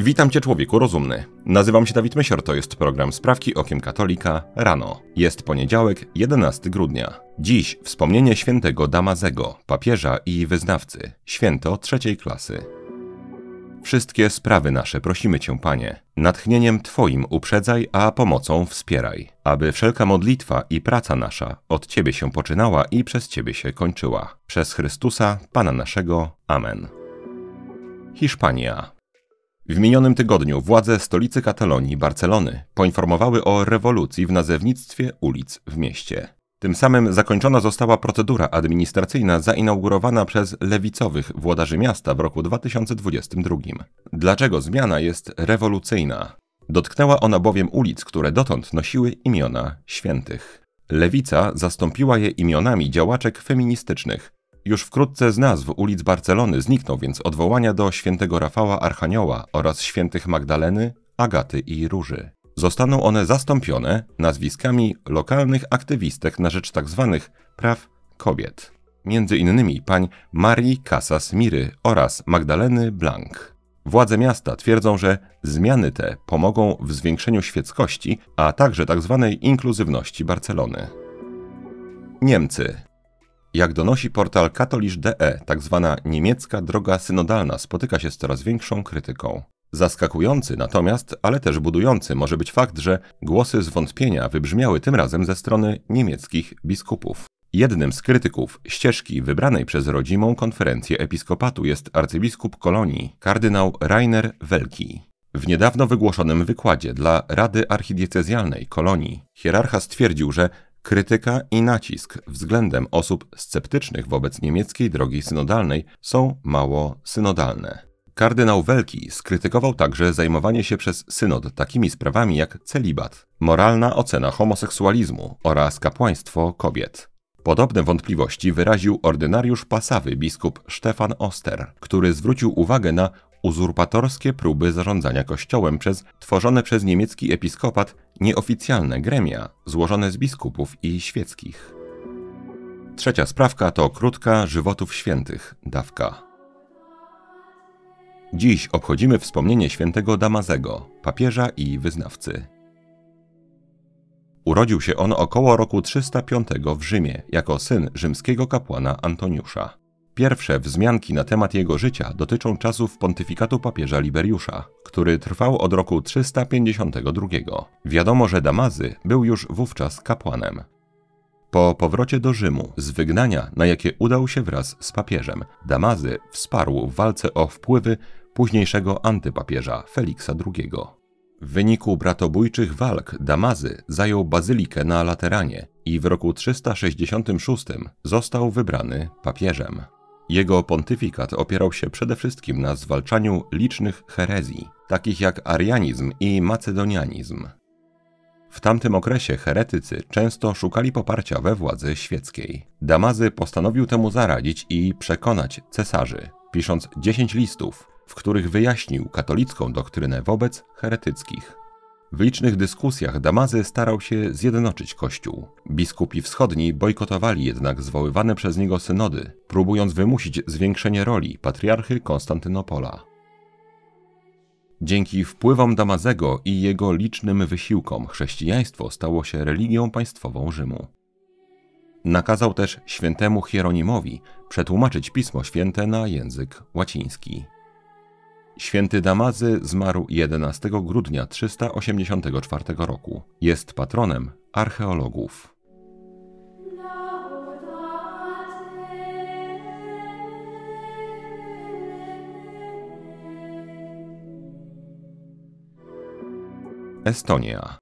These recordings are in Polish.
Witam Cię człowieku rozumny. Nazywam się Dawid Mysior, to jest program Sprawki Okiem Katolika rano. Jest poniedziałek, 11 grudnia. Dziś wspomnienie świętego Damazego, papieża i wyznawcy, święto trzeciej klasy. Wszystkie sprawy nasze prosimy Cię, Panie, natchnieniem Twoim uprzedzaj, a pomocą wspieraj, aby wszelka modlitwa i praca nasza od Ciebie się poczynała i przez Ciebie się kończyła. Przez Chrystusa, Pana naszego. Amen. Hiszpania. W minionym tygodniu władze stolicy Katalonii, Barcelony, poinformowały o rewolucji w nazewnictwie ulic w mieście. Tym samym zakończona została procedura administracyjna zainaugurowana przez lewicowych włodarzy miasta w roku 2022. Dlaczego zmiana jest rewolucyjna? Dotknęła ona bowiem ulic, które dotąd nosiły imiona świętych. Lewica zastąpiła je imionami działaczek feministycznych, już wkrótce z nazw ulic Barcelony znikną więc odwołania do świętego Rafała Archanioła oraz świętych Magdaleny, Agaty i Róży. Zostaną one zastąpione nazwiskami lokalnych aktywistek na rzecz tzw. Tak praw kobiet. Między innymi pań Marii Casas Miry oraz Magdaleny Blanc. Władze miasta twierdzą, że zmiany te pomogą w zwiększeniu świeckości, a także tzw. Tak inkluzywności Barcelony. Niemcy jak donosi portal katolisz.de, tak zwana niemiecka droga synodalna spotyka się z coraz większą krytyką. Zaskakujący natomiast, ale też budujący może być fakt, że głosy zwątpienia wybrzmiały tym razem ze strony niemieckich biskupów. Jednym z krytyków ścieżki wybranej przez rodzimą konferencję episkopatu jest arcybiskup Kolonii, kardynał Rainer Welki. W niedawno wygłoszonym wykładzie dla Rady Archidiecezjalnej Kolonii hierarcha stwierdził, że Krytyka i nacisk względem osób sceptycznych wobec niemieckiej drogi synodalnej są mało synodalne. Kardynał Welki skrytykował także zajmowanie się przez synod takimi sprawami jak celibat, moralna ocena homoseksualizmu oraz kapłaństwo kobiet. Podobne wątpliwości wyraził ordynariusz pasawy biskup Stefan Oster, który zwrócił uwagę na uzurpatorskie próby zarządzania kościołem przez tworzone przez niemiecki episkopat nieoficjalne gremia złożone z biskupów i świeckich. Trzecia sprawka to krótka żywotów świętych, dawka. Dziś obchodzimy wspomnienie świętego Damazego, papieża i wyznawcy. Urodził się on około roku 305 w Rzymie jako syn rzymskiego kapłana Antoniusza. Pierwsze wzmianki na temat jego życia dotyczą czasów pontyfikatu papieża Liberiusza, który trwał od roku 352. Wiadomo, że Damazy był już wówczas kapłanem. Po powrocie do Rzymu z wygnania, na jakie udał się wraz z papieżem, Damazy wsparł w walce o wpływy późniejszego antypapieża Feliksa II. W wyniku bratobójczych walk Damazy zajął bazylikę na Lateranie i w roku 366 został wybrany papieżem. Jego pontyfikat opierał się przede wszystkim na zwalczaniu licznych herezji, takich jak arianizm i macedonianizm. W tamtym okresie heretycy często szukali poparcia we władzy świeckiej. Damazy postanowił temu zaradzić i przekonać cesarzy, pisząc dziesięć listów, w których wyjaśnił katolicką doktrynę wobec heretyckich. W licznych dyskusjach Damazy starał się zjednoczyć Kościół. Biskupi wschodni bojkotowali jednak zwoływane przez niego synody, próbując wymusić zwiększenie roli patriarchy Konstantynopola. Dzięki wpływom Damazego i jego licznym wysiłkom chrześcijaństwo stało się religią państwową Rzymu. Nakazał też świętemu Hieronimowi przetłumaczyć Pismo Święte na język łaciński. Święty Damazy zmarł 11 grudnia 384 roku. Jest patronem archeologów. Estonia.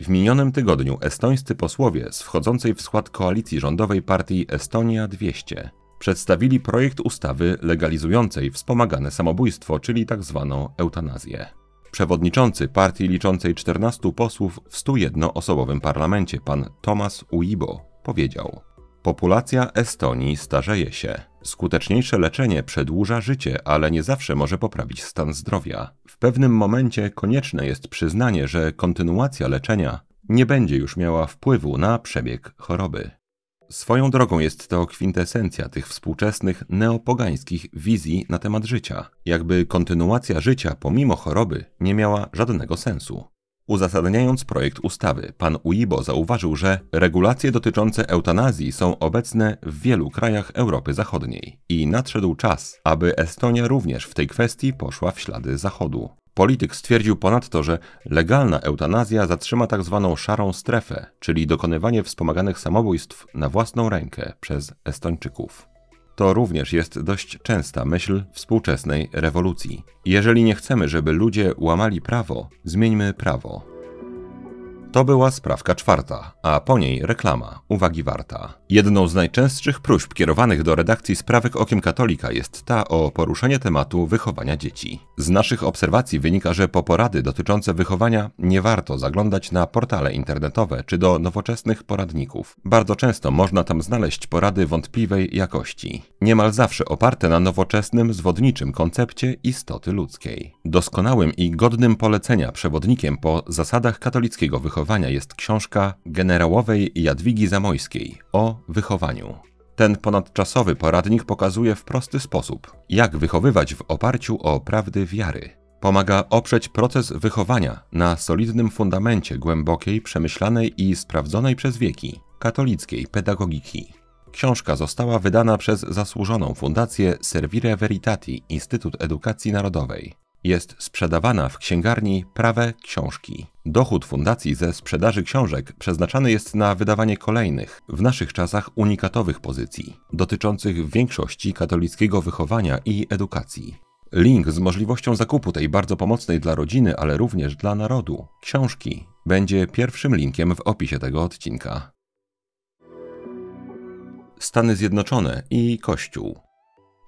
W minionym tygodniu estońscy posłowie z wchodzącej w skład koalicji rządowej partii Estonia 200 przedstawili projekt ustawy legalizującej wspomagane samobójstwo, czyli tzw. Tak eutanazję. Przewodniczący partii liczącej 14 posłów w 101-osobowym parlamencie, pan Tomasz Uibo, powiedział: Populacja Estonii starzeje się. Skuteczniejsze leczenie przedłuża życie, ale nie zawsze może poprawić stan zdrowia. W pewnym momencie konieczne jest przyznanie, że kontynuacja leczenia nie będzie już miała wpływu na przebieg choroby. Swoją drogą jest to kwintesencja tych współczesnych neopogańskich wizji na temat życia, jakby kontynuacja życia pomimo choroby nie miała żadnego sensu. Uzasadniając projekt ustawy, pan Uibo zauważył, że regulacje dotyczące eutanazji są obecne w wielu krajach Europy Zachodniej i nadszedł czas, aby Estonia również w tej kwestii poszła w ślady Zachodu. Polityk stwierdził ponadto, że legalna eutanazja zatrzyma tzw. Tak szarą strefę, czyli dokonywanie wspomaganych samobójstw na własną rękę przez Estończyków. To również jest dość częsta myśl współczesnej rewolucji. Jeżeli nie chcemy, żeby ludzie łamali prawo, zmieńmy prawo. To była sprawka czwarta, a po niej reklama, uwagi warta. Jedną z najczęstszych próśb kierowanych do redakcji sprawek Okiem Katolika jest ta o poruszenie tematu wychowania dzieci. Z naszych obserwacji wynika, że po porady dotyczące wychowania nie warto zaglądać na portale internetowe czy do nowoczesnych poradników. Bardzo często można tam znaleźć porady wątpliwej jakości, niemal zawsze oparte na nowoczesnym, zwodniczym koncepcie istoty ludzkiej. Doskonałym i godnym polecenia przewodnikiem po zasadach katolickiego wychowania wychowania jest książka generałowej Jadwigi Zamojskiej o wychowaniu. Ten ponadczasowy poradnik pokazuje w prosty sposób, jak wychowywać w oparciu o prawdy wiary. Pomaga oprzeć proces wychowania na solidnym fundamencie głębokiej, przemyślanej i sprawdzonej przez wieki katolickiej pedagogiki. Książka została wydana przez zasłużoną fundację Servire Veritati Instytut Edukacji Narodowej jest sprzedawana w księgarni Prawe Książki. Dochód fundacji ze sprzedaży książek przeznaczany jest na wydawanie kolejnych, w naszych czasach unikatowych pozycji, dotyczących w większości katolickiego wychowania i edukacji. Link z możliwością zakupu tej bardzo pomocnej dla rodziny, ale również dla narodu książki będzie pierwszym linkiem w opisie tego odcinka. Stany Zjednoczone i Kościół.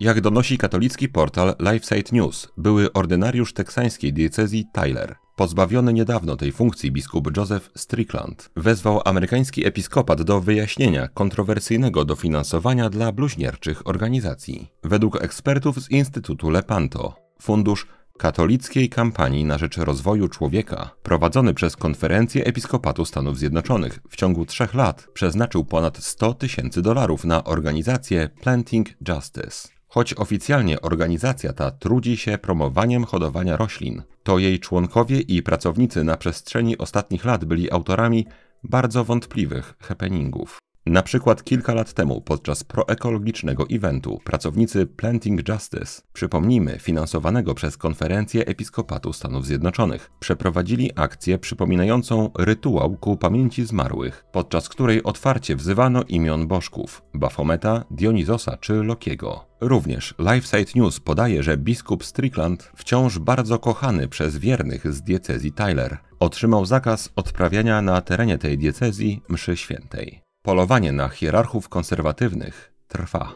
Jak donosi katolicki portal LifeSite News, były ordynariusz teksańskiej diecezji Tyler, pozbawiony niedawno tej funkcji biskup Joseph Strickland, wezwał amerykański episkopat do wyjaśnienia kontrowersyjnego dofinansowania dla bluźnierczych organizacji. Według ekspertów z Instytutu Lepanto, fundusz katolickiej kampanii na rzecz rozwoju człowieka, prowadzony przez Konferencję Episkopatu Stanów Zjednoczonych, w ciągu trzech lat przeznaczył ponad 100 tysięcy dolarów na organizację Planting Justice. Choć oficjalnie organizacja ta trudzi się promowaniem hodowania roślin, to jej członkowie i pracownicy na przestrzeni ostatnich lat byli autorami bardzo wątpliwych happeningów. Na przykład kilka lat temu podczas proekologicznego eventu pracownicy Planting Justice, przypomnijmy, finansowanego przez Konferencję Episkopatu Stanów Zjednoczonych, przeprowadzili akcję przypominającą rytuał ku pamięci zmarłych, podczas której otwarcie wzywano imion bożków Bafometa, Dionizosa czy Lokiego. Również LifeSite News podaje, że biskup Strickland, wciąż bardzo kochany przez wiernych z diecezji Tyler, otrzymał zakaz odprawiania na terenie tej diecezji mszy świętej. Polowanie na hierarchów konserwatywnych trwa.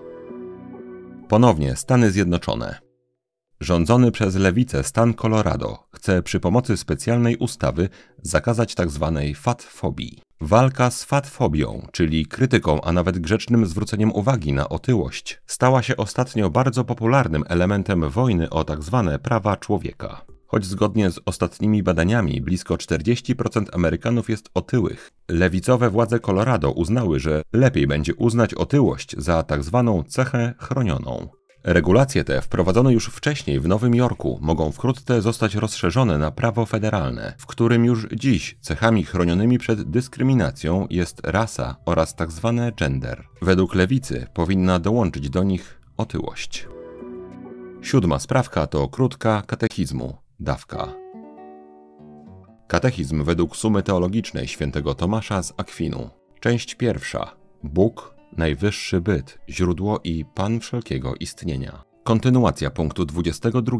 Ponownie Stany Zjednoczone. Rządzony przez lewicę stan Colorado chce przy pomocy specjalnej ustawy zakazać tzw. Tak fatfobii. Walka z fatfobią, czyli krytyką, a nawet grzecznym zwróceniem uwagi na otyłość, stała się ostatnio bardzo popularnym elementem wojny o tzw. Tak prawa człowieka. Choć zgodnie z ostatnimi badaniami blisko 40% Amerykanów jest otyłych, lewicowe władze Colorado uznały, że lepiej będzie uznać otyłość za tak zwaną cechę chronioną. Regulacje te, wprowadzone już wcześniej w Nowym Jorku, mogą wkrótce zostać rozszerzone na prawo federalne, w którym już dziś cechami chronionymi przed dyskryminacją jest rasa oraz tzw. Tak gender. Według lewicy powinna dołączyć do nich otyłość. Siódma sprawka to krótka katechizmu. Dawka. Katechizm według sumy teologicznej świętego Tomasza z Akwinu. Część pierwsza. Bóg, najwyższy byt, źródło i Pan wszelkiego istnienia. Kontynuacja punktu 22.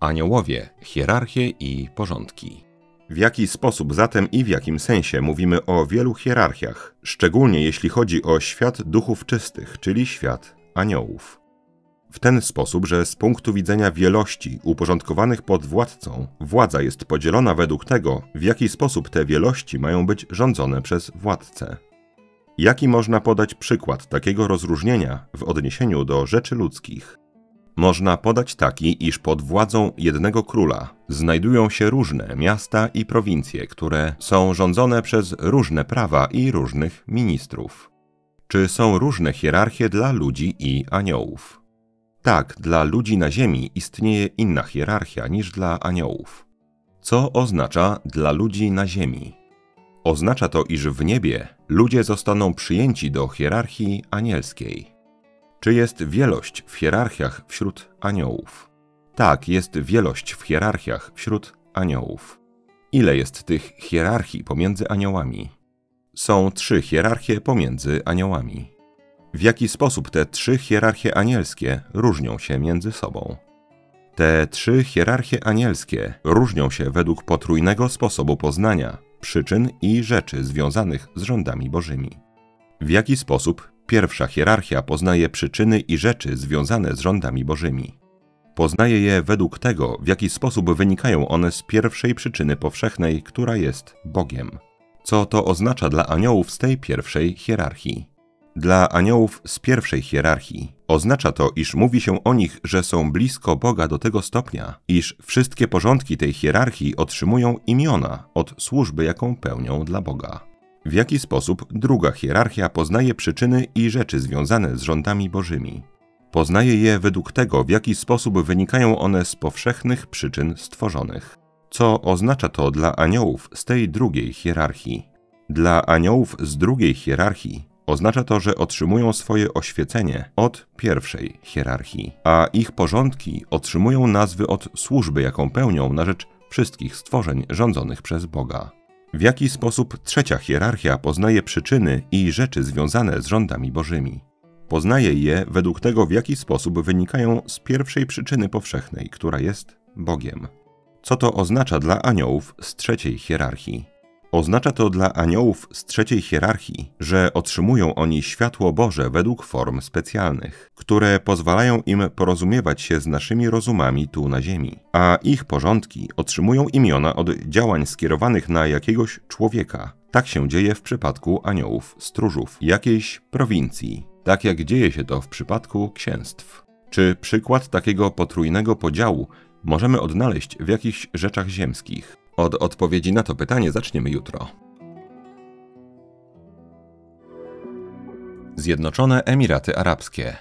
Aniołowie, hierarchie i porządki. W jaki sposób zatem i w jakim sensie mówimy o wielu hierarchiach, szczególnie jeśli chodzi o świat duchów czystych, czyli świat aniołów? W ten sposób, że z punktu widzenia wielości uporządkowanych pod władcą, władza jest podzielona według tego, w jaki sposób te wielości mają być rządzone przez władcę. Jaki można podać przykład takiego rozróżnienia w odniesieniu do rzeczy ludzkich? Można podać taki, iż pod władzą jednego króla znajdują się różne miasta i prowincje, które są rządzone przez różne prawa i różnych ministrów. Czy są różne hierarchie dla ludzi i aniołów? Tak, dla ludzi na Ziemi istnieje inna hierarchia niż dla aniołów. Co oznacza dla ludzi na Ziemi? Oznacza to, iż w niebie ludzie zostaną przyjęci do hierarchii anielskiej. Czy jest wielość w hierarchiach wśród aniołów? Tak, jest wielość w hierarchiach wśród aniołów. Ile jest tych hierarchii pomiędzy aniołami? Są trzy hierarchie pomiędzy aniołami. W jaki sposób te trzy hierarchie anielskie różnią się między sobą? Te trzy hierarchie anielskie różnią się według potrójnego sposobu poznania, przyczyn i rzeczy związanych z rządami bożymi. W jaki sposób pierwsza hierarchia poznaje przyczyny i rzeczy związane z rządami bożymi? Poznaje je według tego, w jaki sposób wynikają one z pierwszej przyczyny powszechnej, która jest Bogiem. Co to oznacza dla aniołów z tej pierwszej hierarchii? Dla aniołów z pierwszej hierarchii oznacza to, iż mówi się o nich, że są blisko Boga do tego stopnia, iż wszystkie porządki tej hierarchii otrzymują imiona od służby, jaką pełnią dla Boga. W jaki sposób druga hierarchia poznaje przyczyny i rzeczy związane z rządami bożymi? Poznaje je według tego, w jaki sposób wynikają one z powszechnych przyczyn stworzonych. Co oznacza to dla aniołów z tej drugiej hierarchii? Dla aniołów z drugiej hierarchii oznacza to, że otrzymują swoje oświecenie od pierwszej hierarchii, a ich porządki otrzymują nazwy od służby, jaką pełnią na rzecz wszystkich stworzeń rządzonych przez Boga. W jaki sposób trzecia hierarchia poznaje przyczyny i rzeczy związane z rządami bożymi? Poznaje je według tego, w jaki sposób wynikają z pierwszej przyczyny powszechnej, która jest Bogiem. Co to oznacza dla aniołów z trzeciej hierarchii? Oznacza to dla aniołów z trzeciej hierarchii, że otrzymują oni światło Boże według form specjalnych, które pozwalają im porozumiewać się z naszymi rozumami tu na Ziemi, a ich porządki otrzymują imiona od działań skierowanych na jakiegoś człowieka. Tak się dzieje w przypadku aniołów stróżów jakiejś prowincji, tak jak dzieje się to w przypadku księstw. Czy przykład takiego potrójnego podziału możemy odnaleźć w jakichś rzeczach ziemskich? Od odpowiedzi na to pytanie zaczniemy jutro. Zjednoczone Emiraty Arabskie.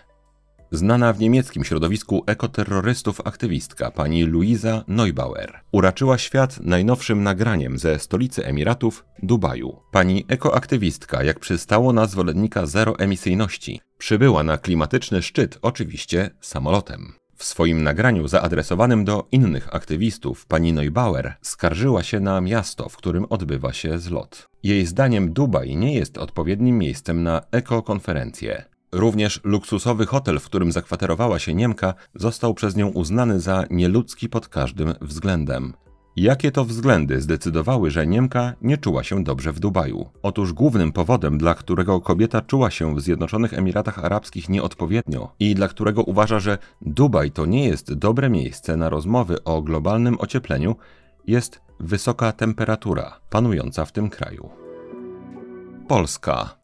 Znana w niemieckim środowisku ekoterrorystów aktywistka pani Luisa Neubauer uraczyła świat najnowszym nagraniem ze stolicy Emiratów, Dubaju. Pani ekoaktywistka, jak przystało na zwolennika zeroemisyjności, przybyła na klimatyczny szczyt oczywiście samolotem. W swoim nagraniu zaadresowanym do innych aktywistów pani Neubauer skarżyła się na miasto, w którym odbywa się zlot. Jej zdaniem Dubaj nie jest odpowiednim miejscem na ekokonferencję. Również luksusowy hotel, w którym zakwaterowała się Niemka, został przez nią uznany za nieludzki pod każdym względem. Jakie to względy zdecydowały, że Niemka nie czuła się dobrze w Dubaju? Otóż głównym powodem, dla którego kobieta czuła się w Zjednoczonych Emiratach Arabskich nieodpowiednio i dla którego uważa, że Dubaj to nie jest dobre miejsce na rozmowy o globalnym ociepleniu, jest wysoka temperatura panująca w tym kraju. Polska.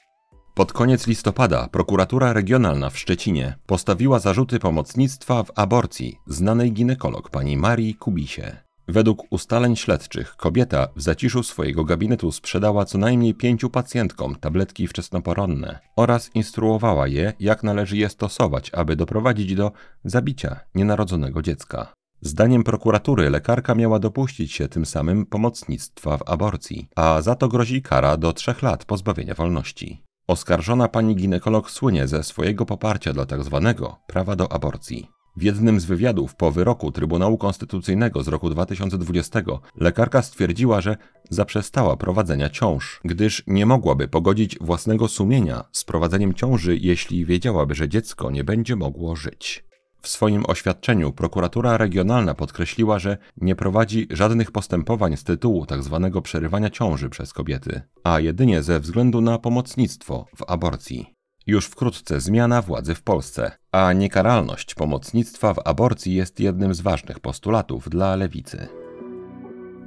Pod koniec listopada prokuratura regionalna w Szczecinie postawiła zarzuty pomocnictwa w aborcji znanej ginekolog pani Marii Kubisie. Według ustaleń śledczych kobieta w zaciszu swojego gabinetu sprzedała co najmniej pięciu pacjentkom tabletki wczesnoporonne oraz instruowała je, jak należy je stosować, aby doprowadzić do zabicia nienarodzonego dziecka. Zdaniem prokuratury lekarka miała dopuścić się tym samym pomocnictwa w aborcji, a za to grozi kara do trzech lat pozbawienia wolności. Oskarżona pani ginekolog słynie ze swojego poparcia dla tzw. Tak prawa do aborcji. W jednym z wywiadów po wyroku Trybunału Konstytucyjnego z roku 2020 lekarka stwierdziła, że zaprzestała prowadzenia ciąż, gdyż nie mogłaby pogodzić własnego sumienia z prowadzeniem ciąży, jeśli wiedziałaby, że dziecko nie będzie mogło żyć. W swoim oświadczeniu prokuratura regionalna podkreśliła, że nie prowadzi żadnych postępowań z tytułu tzw. Tak przerywania ciąży przez kobiety, a jedynie ze względu na pomocnictwo w aborcji. Już wkrótce zmiana władzy w Polsce, a niekaralność pomocnictwa w aborcji jest jednym z ważnych postulatów dla lewicy.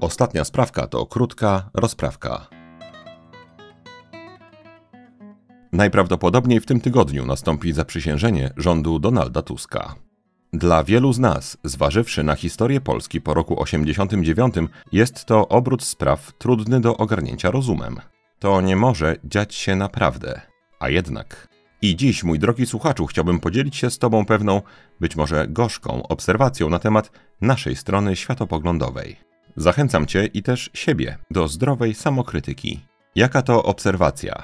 Ostatnia sprawka to krótka rozprawka. Najprawdopodobniej w tym tygodniu nastąpi zaprzysiężenie rządu Donalda Tuska. Dla wielu z nas, zważywszy na historię Polski po roku 89, jest to obrót spraw trudny do ogarnięcia rozumem. To nie może dziać się naprawdę. A jednak I dziś, mój drogi słuchaczu, chciałbym podzielić się z Tobą pewną, być może gorzką, obserwacją na temat naszej strony światopoglądowej. Zachęcam Cię i też siebie do zdrowej samokrytyki. Jaka to obserwacja?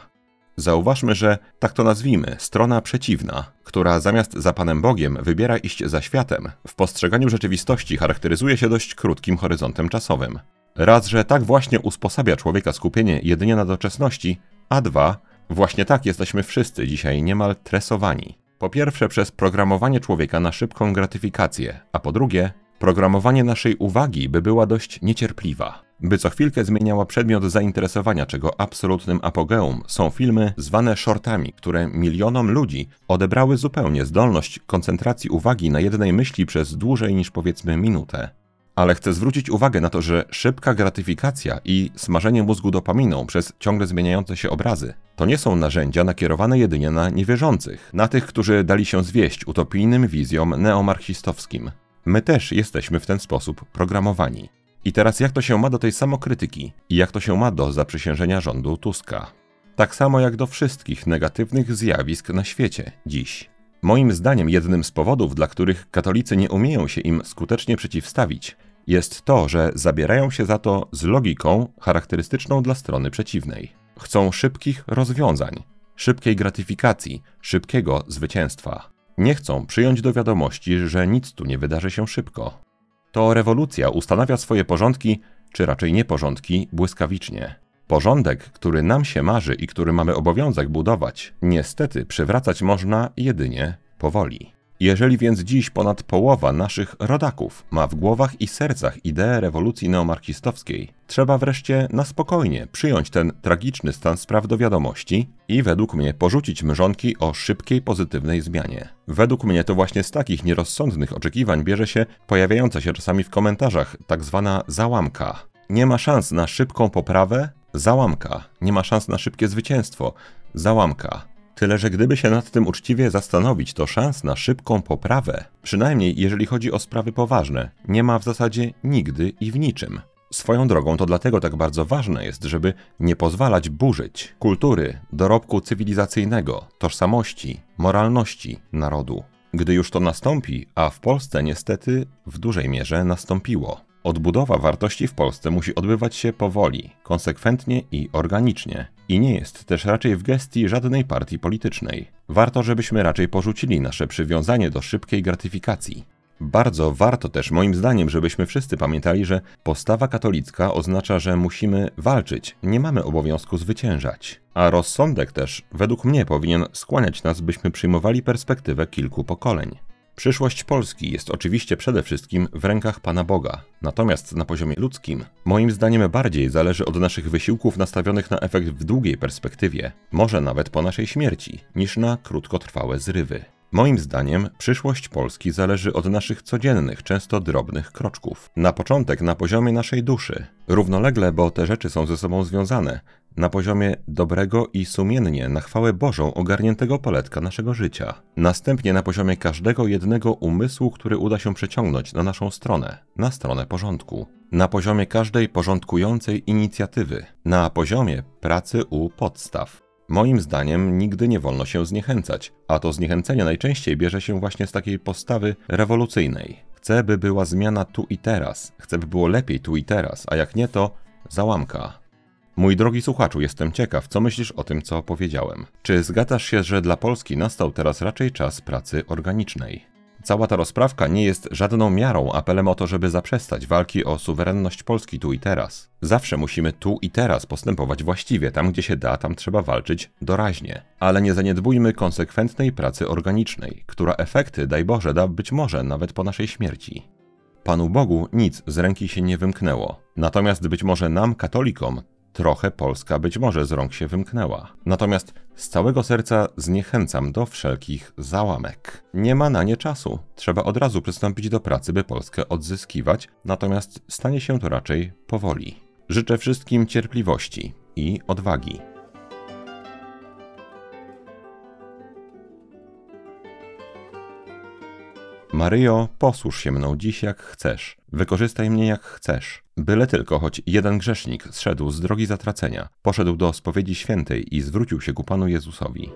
Zauważmy, że tak to nazwijmy, strona przeciwna, która zamiast za Panem Bogiem wybiera iść za światem, w postrzeganiu rzeczywistości charakteryzuje się dość krótkim horyzontem czasowym. Raz, że tak właśnie usposabia człowieka skupienie jedynie na doczesności, a dwa, właśnie tak jesteśmy wszyscy dzisiaj niemal tresowani. Po pierwsze przez programowanie człowieka na szybką gratyfikację, a po drugie programowanie naszej uwagi, by była dość niecierpliwa. By co chwilkę zmieniała przedmiot zainteresowania, czego absolutnym apogeum są filmy zwane shortami, które milionom ludzi odebrały zupełnie zdolność koncentracji uwagi na jednej myśli przez dłużej niż powiedzmy minutę. Ale chcę zwrócić uwagę na to, że szybka gratyfikacja i smażenie mózgu dopaminą przez ciągle zmieniające się obrazy to nie są narzędzia nakierowane jedynie na niewierzących, na tych, którzy dali się zwieść utopijnym wizjom neomarksistowskim. My też jesteśmy w ten sposób programowani. I teraz jak to się ma do tej samokrytyki i jak to się ma do zaprzysiężenia rządu Tuska? Tak samo jak do wszystkich negatywnych zjawisk na świecie dziś. Moim zdaniem jednym z powodów, dla których katolicy nie umieją się im skutecznie przeciwstawić, jest to, że zabierają się za to z logiką charakterystyczną dla strony przeciwnej. Chcą szybkich rozwiązań, szybkiej gratyfikacji, szybkiego zwycięstwa. Nie chcą przyjąć do wiadomości, że nic tu nie wydarzy się szybko. To rewolucja ustanawia swoje porządki, czy raczej nieporządki, błyskawicznie. Porządek, który nam się marzy i który mamy obowiązek budować, niestety przywracać można jedynie powoli. Jeżeli więc dziś ponad połowa naszych rodaków ma w głowach i sercach ideę rewolucji neomarksistowskiej, trzeba wreszcie na spokojnie przyjąć ten tragiczny stan spraw do wiadomości i według mnie porzucić mrzonki o szybkiej, pozytywnej zmianie. Według mnie to właśnie z takich nierozsądnych oczekiwań bierze się pojawiająca się czasami w komentarzach tak zwana załamka. Nie ma szans na szybką poprawę? Załamka. Nie ma szans na szybkie zwycięstwo? Załamka. Tyle, że gdyby się nad tym uczciwie zastanowić, to szans na szybką poprawę, przynajmniej jeżeli chodzi o sprawy poważne, nie ma w zasadzie nigdy i w niczym. Swoją drogą to dlatego tak bardzo ważne jest, żeby nie pozwalać burzyć kultury, dorobku cywilizacyjnego, tożsamości, moralności narodu. Gdy już to nastąpi, a w Polsce niestety w dużej mierze nastąpiło. Odbudowa wartości w Polsce musi odbywać się powoli, konsekwentnie i organicznie. I nie jest też raczej w gestii żadnej partii politycznej. Warto, żebyśmy raczej porzucili nasze przywiązanie do szybkiej gratyfikacji. Bardzo warto też, moim zdaniem, żebyśmy wszyscy pamiętali, że postawa katolicka oznacza, że musimy walczyć, nie mamy obowiązku zwyciężać. A rozsądek też, według mnie, powinien skłaniać nas, byśmy przyjmowali perspektywę kilku pokoleń. Przyszłość Polski jest oczywiście przede wszystkim w rękach Pana Boga, natomiast na poziomie ludzkim, moim zdaniem bardziej zależy od naszych wysiłków nastawionych na efekt w długiej perspektywie, może nawet po naszej śmierci, niż na krótkotrwałe zrywy. Moim zdaniem przyszłość Polski zależy od naszych codziennych, często drobnych kroczków. Na początek na poziomie naszej duszy, równolegle, bo te rzeczy są ze sobą związane, na poziomie dobrego i sumiennie na chwałę Bożą ogarniętego poletka naszego życia. Następnie na poziomie każdego jednego umysłu, który uda się przeciągnąć na naszą stronę, na stronę porządku. Na poziomie każdej porządkującej inicjatywy, na poziomie pracy u podstaw. Moim zdaniem nigdy nie wolno się zniechęcać, a to zniechęcenie najczęściej bierze się właśnie z takiej postawy rewolucyjnej. Chcę, by była zmiana tu i teraz, chcę, by było lepiej tu i teraz, a jak nie, to załamka. Mój drogi słuchaczu, jestem ciekaw, co myślisz o tym, co powiedziałem. Czy zgadzasz się, że dla Polski nastał teraz raczej czas pracy organicznej? Cała ta rozprawka nie jest żadną miarą, apelem o to, żeby zaprzestać walki o suwerenność Polski tu i teraz. Zawsze musimy tu i teraz postępować właściwie, tam gdzie się da, tam trzeba walczyć doraźnie. Ale nie zaniedbujmy konsekwentnej pracy organicznej, która efekty, daj Boże, da być może nawet po naszej śmierci. Panu Bogu nic z ręki się nie wymknęło. Natomiast być może nam, katolikom, trochę Polska być może z rąk się wymknęła. Natomiast z całego serca zniechęcam do wszelkich załamek. Nie ma na nie czasu. Trzeba od razu przystąpić do pracy, by Polskę odzyskiwać, natomiast stanie się to raczej powoli. Życzę wszystkim cierpliwości i odwagi. Maryjo, posłuż się mną dziś jak chcesz, wykorzystaj mnie jak chcesz. Byle tylko choć jeden grzesznik zszedł z drogi zatracenia, poszedł do spowiedzi świętej i zwrócił się ku Panu Jezusowi.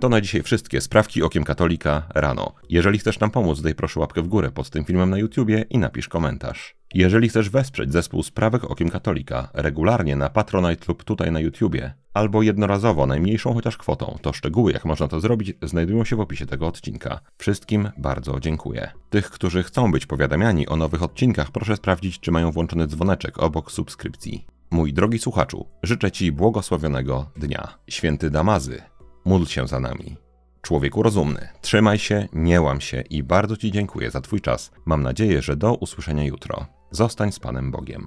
To na dzisiaj wszystkie sprawki okiem katolika rano. Jeżeli chcesz nam pomóc, daj proszę łapkę w górę pod tym filmem na YouTubie i napisz komentarz. Jeżeli chcesz wesprzeć zespół Sprawek Okiem Katolika regularnie na Patronite lub tutaj na YouTubie, albo jednorazowo najmniejszą chociaż kwotą, to szczegóły jak można to zrobić znajdują się w opisie tego odcinka. Wszystkim bardzo dziękuję. Tych, którzy chcą być powiadamiani o nowych odcinkach, proszę sprawdzić, czy mają włączony dzwoneczek obok subskrypcji. Mój drogi słuchaczu, życzę Ci błogosławionego dnia. Święty Damazy, módl się za nami. Człowieku rozumny, trzymaj się, nie łam się i bardzo Ci dziękuję za Twój czas. Mam nadzieję, że do usłyszenia jutro. Zostań z Panem Bogiem.